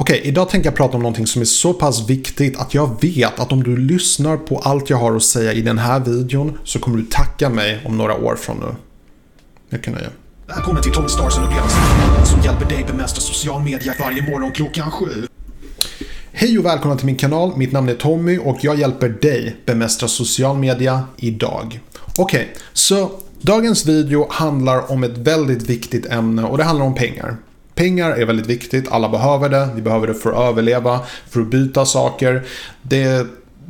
Okej, idag tänker jag prata om någonting som är så pass viktigt att jag vet att om du lyssnar på allt jag har att säga i den här videon så kommer du tacka mig om några år från nu. Mycket nöje. Välkommen till Tommy Starsen upplevelsen som hjälper dig bemästra social media varje morgon klockan sju. Hej och välkomna till min kanal. Mitt namn är Tommy och jag hjälper dig bemästra social media idag. Okej, så dagens video handlar om ett väldigt viktigt ämne och det handlar om pengar. Pengar är väldigt viktigt, alla behöver det, vi behöver det för att överleva, för att byta saker. Det,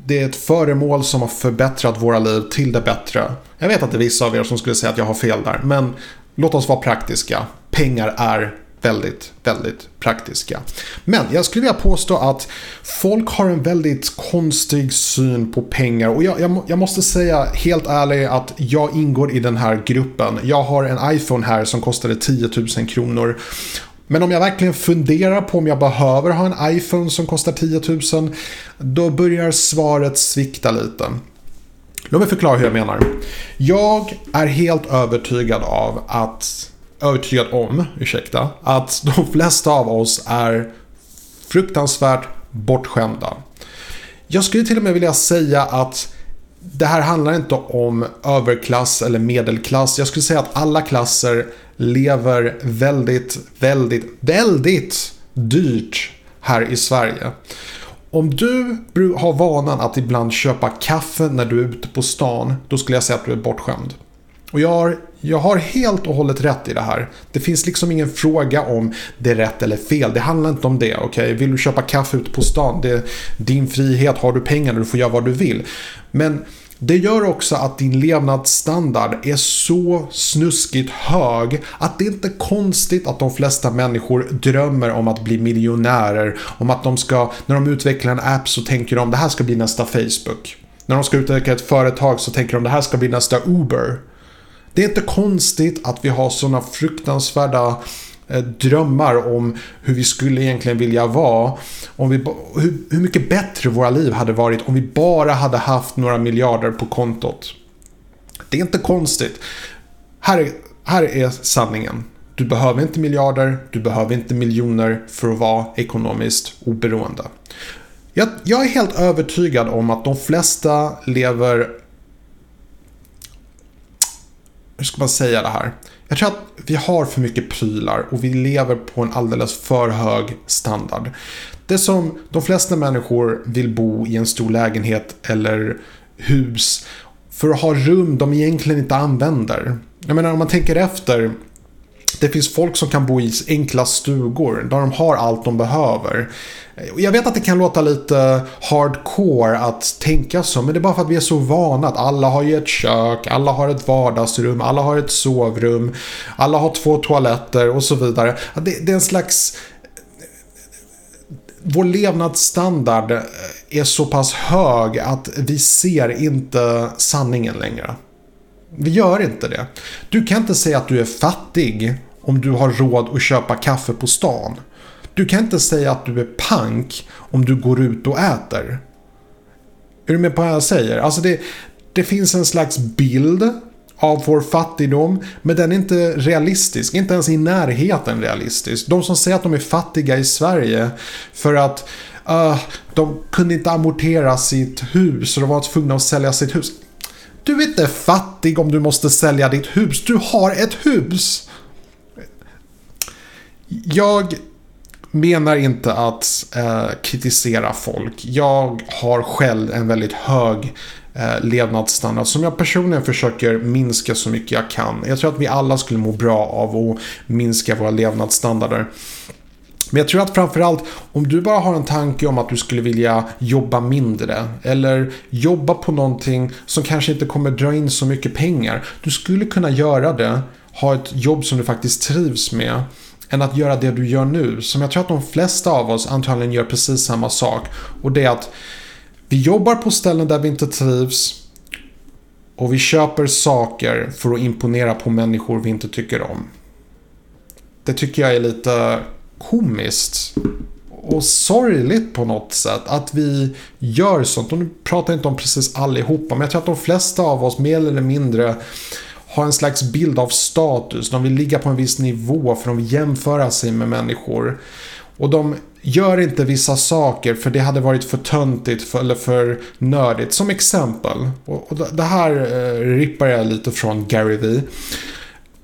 det är ett föremål som har förbättrat våra liv till det bättre. Jag vet att det är vissa av er som skulle säga att jag har fel där, men låt oss vara praktiska. Pengar är väldigt, väldigt praktiska. Men jag skulle vilja påstå att folk har en väldigt konstig syn på pengar och jag, jag, jag, måste säga helt ärligt att jag ingår i den här gruppen. Jag har en iPhone här som kostade 10 000 kronor men om jag verkligen funderar på om jag behöver ha en iPhone som kostar 10 000, då börjar svaret svikta lite. Låt mig förklara hur jag menar. Jag är helt övertygad av att, övertygad om, ursäkta, att de flesta av oss är fruktansvärt bortskämda. Jag skulle till och med vilja säga att det här handlar inte om överklass eller medelklass. Jag skulle säga att alla klasser lever väldigt, väldigt, väldigt dyrt här i Sverige. Om du har vanan att ibland köpa kaffe när du är ute på stan, då skulle jag säga att du är bortskämd. Och jag har, jag har helt och hållet rätt i det här. Det finns liksom ingen fråga om det är rätt eller fel. Det handlar inte om det. Okay? Vill du köpa kaffe ute på stan, det är din frihet. Har du pengar, du får göra vad du vill. Men det gör också att din levnadsstandard är så snuskigt hög att det inte är konstigt att de flesta människor drömmer om att bli miljonärer. Om att de ska, när de utvecklar en app så tänker de det här ska bli nästa Facebook. När de ska utveckla ett företag så tänker de det här ska bli nästa Uber. Det är inte konstigt att vi har sådana fruktansvärda Eh, Eh, drömmar om hur vi skulle egentligen vilja vara. Om vi, hur, hur mycket bättre våra liv hade varit om vi bara hade haft några miljarder på kontot. Det är inte konstigt. Här är, här är sanningen. Du behöver inte miljarder, du behöver inte miljoner för att vara ekonomiskt oberoende. Jag, jag är helt övertygad om att de flesta lever... Hur ska man säga det här? Jag tror att vi har för mycket prylar och vi lever på en alldeles för hög standard. Det som de flesta människor vill bo i en stor lägenhet eller hus för att ha rum de egentligen inte använder. Jag menar om man tänker efter. Det finns folk som kan bo i enkla stugor där de har allt de behöver. Jag vet att det kan låta lite hardcore att tänka så, men det är bara för att vi är så vana att alla har ju ett kök, alla har ett vardagsrum, alla har ett sovrum, alla har två toaletter och så vidare. Det, det är en slags... Vår levnadsstandard är så pass hög att vi ser inte sanningen längre. Vi gör inte det. Du kan inte säga att du är fattig om du har råd att köpa kaffe på stan. Du kan inte säga att du är pank om du går ut och äter. Är du med på vad jag säger? Alltså det, det finns en slags bild av vår fattigdom, men den är inte realistisk. Inte ens i närheten realistisk. De som säger att de är fattiga i Sverige för att uh, de kunde inte amortera sitt hus och de var tvungna att sälja sitt hus. Du är inte fattig om du måste sälja ditt hus. Du har ett hus. Jag menar inte att eh, kritisera folk. Jag har själv en väldigt hög eh, levnadsstandard som jag personligen försöker minska så mycket jag kan. Jag tror att vi alla skulle må bra av att minska våra levnadsstandarder. Men jag tror att framförallt om du bara har en tanke om att du skulle vilja jobba mindre eller jobba på någonting som kanske inte kommer dra in så mycket pengar. Du skulle kunna göra det, ha ett jobb som du faktiskt trivs med än att göra det du gör nu. Som jag tror att de flesta av oss antagligen gör precis samma sak. Och det är att vi jobbar på ställen där vi inte trivs. Och vi köper saker för att imponera på människor vi inte tycker om. Det tycker jag är lite komiskt. Och sorgligt på något sätt att vi gör sånt. Och nu pratar jag inte om precis allihopa. Men jag tror att de flesta av oss mer eller mindre har en slags bild av status. De vill ligga på en viss nivå för de vill jämföra sig med människor. Och de gör inte vissa saker för det hade varit för töntigt för, eller för nördigt. Som exempel. Och, och det här eh, rippar jag lite från Gary Vee.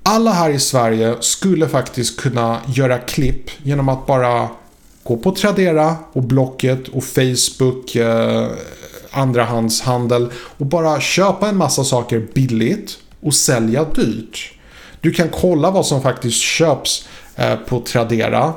Alla här i Sverige skulle faktiskt kunna göra klipp genom att bara gå på Tradera och Blocket och Facebook, eh, andrahandshandel och bara köpa en massa saker billigt och sälja dyrt. Du kan kolla vad som faktiskt köps eh, på Tradera.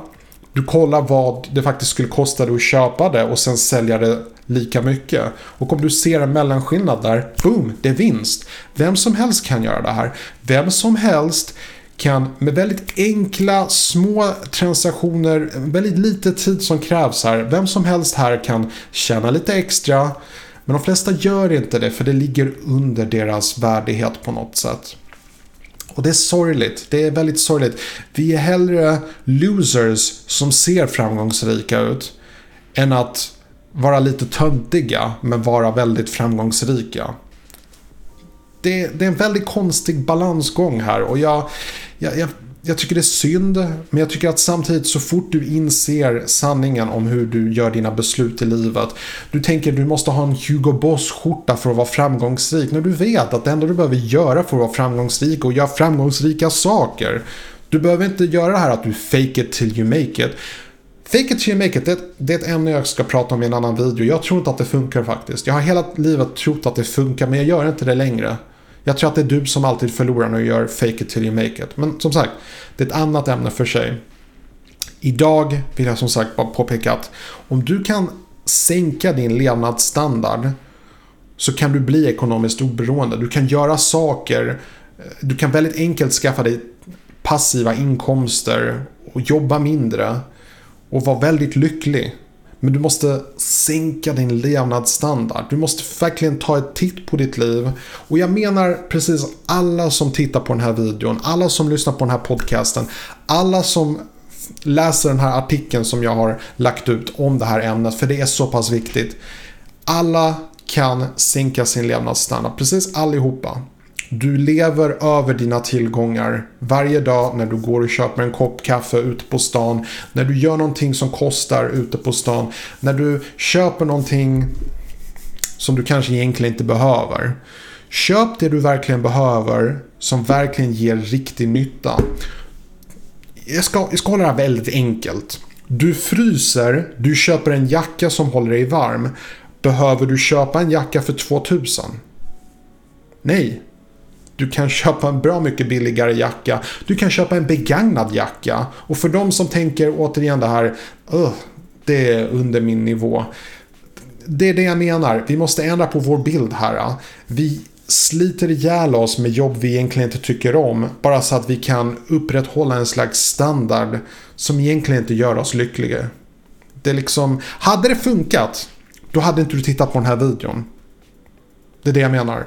Du kollar vad det faktiskt skulle kosta dig att köpa det och sen sälja det lika mycket. Och om du ser en mellanskillnad där, boom, det är vinst. Vem som helst kan göra det här. Vem som helst kan med väldigt enkla små transaktioner, väldigt lite tid som krävs här. Vem som helst här kan tjäna lite extra. Men de flesta gör inte det för det ligger under deras värdighet på något sätt. Och det är sorgligt. Det är väldigt sorgligt. Vi är hellre losers som ser framgångsrika ut än att vara lite töntiga men vara väldigt framgångsrika. Det, det är en väldigt konstig balansgång här och jag, jag, jag, jag tycker det är synd, men jag tycker att samtidigt så fort du inser sanningen om hur du gör dina beslut i livet. Du tänker du måste ha en Hugo Boss-skjorta för att vara framgångsrik. När du vet att det enda du behöver göra för att vara framgångsrik och göra framgångsrika saker. Du behöver inte göra det här att du fake it till you make it. Fake it till you make it, det, det är ett ämne jag ska prata om i en annan video. Jag tror inte att det funkar faktiskt. Jag har hela livet trott att det funkar, men jag gör inte det längre. Jag tror att det är du som alltid förlorar när du gör fake it till you make it. Men som sagt, det är ett annat ämne för sig. Idag vill jag som sagt bara påpeka att om du kan sänka din levnadsstandard så kan du bli ekonomiskt oberoende. Du kan göra saker. Eh, du kan väldigt enkelt skaffa dig passiva inkomster och jobba mindre och vara väldigt lycklig. Men du måste sänka din levnadsstandard. Du måste verkligen ta ett titt på ditt liv. Och jag menar precis alla som tittar på den här videon, alla som lyssnar på den här podcasten, alla som läser den här artikeln som jag har lagt ut om det här ämnet, för det är så pass viktigt. Alla kan sänka sin levnadsstandard, precis allihopa. Du lever över dina tillgångar varje dag när du går och köper en kopp kaffe ute på stan. När du gör någonting som kostar ute på stan. När du köper någonting som du kanske egentligen inte behöver. Köp det du verkligen behöver som verkligen ger riktig nytta. Jag ska, jag ska hålla det här väldigt enkelt. Du fryser, du köper en jacka som håller dig varm. Behöver du köpa en jacka för 2000? Nej, du kan köpa en bra mycket billigare jacka. Du kan köpa en begagnad jacka. Och för de som tänker återigen det här, det är under min nivå. Det är det jag menar. Vi måste ändra på vår bild här. Vi sliter ihjäl oss med jobb vi egentligen inte tycker om. Bara så att vi kan upprätthålla en slags standard som egentligen inte gör oss lyckliga. Det är liksom, hade det funkat, då hade inte du tittat på den här videon. Det är det jag menar.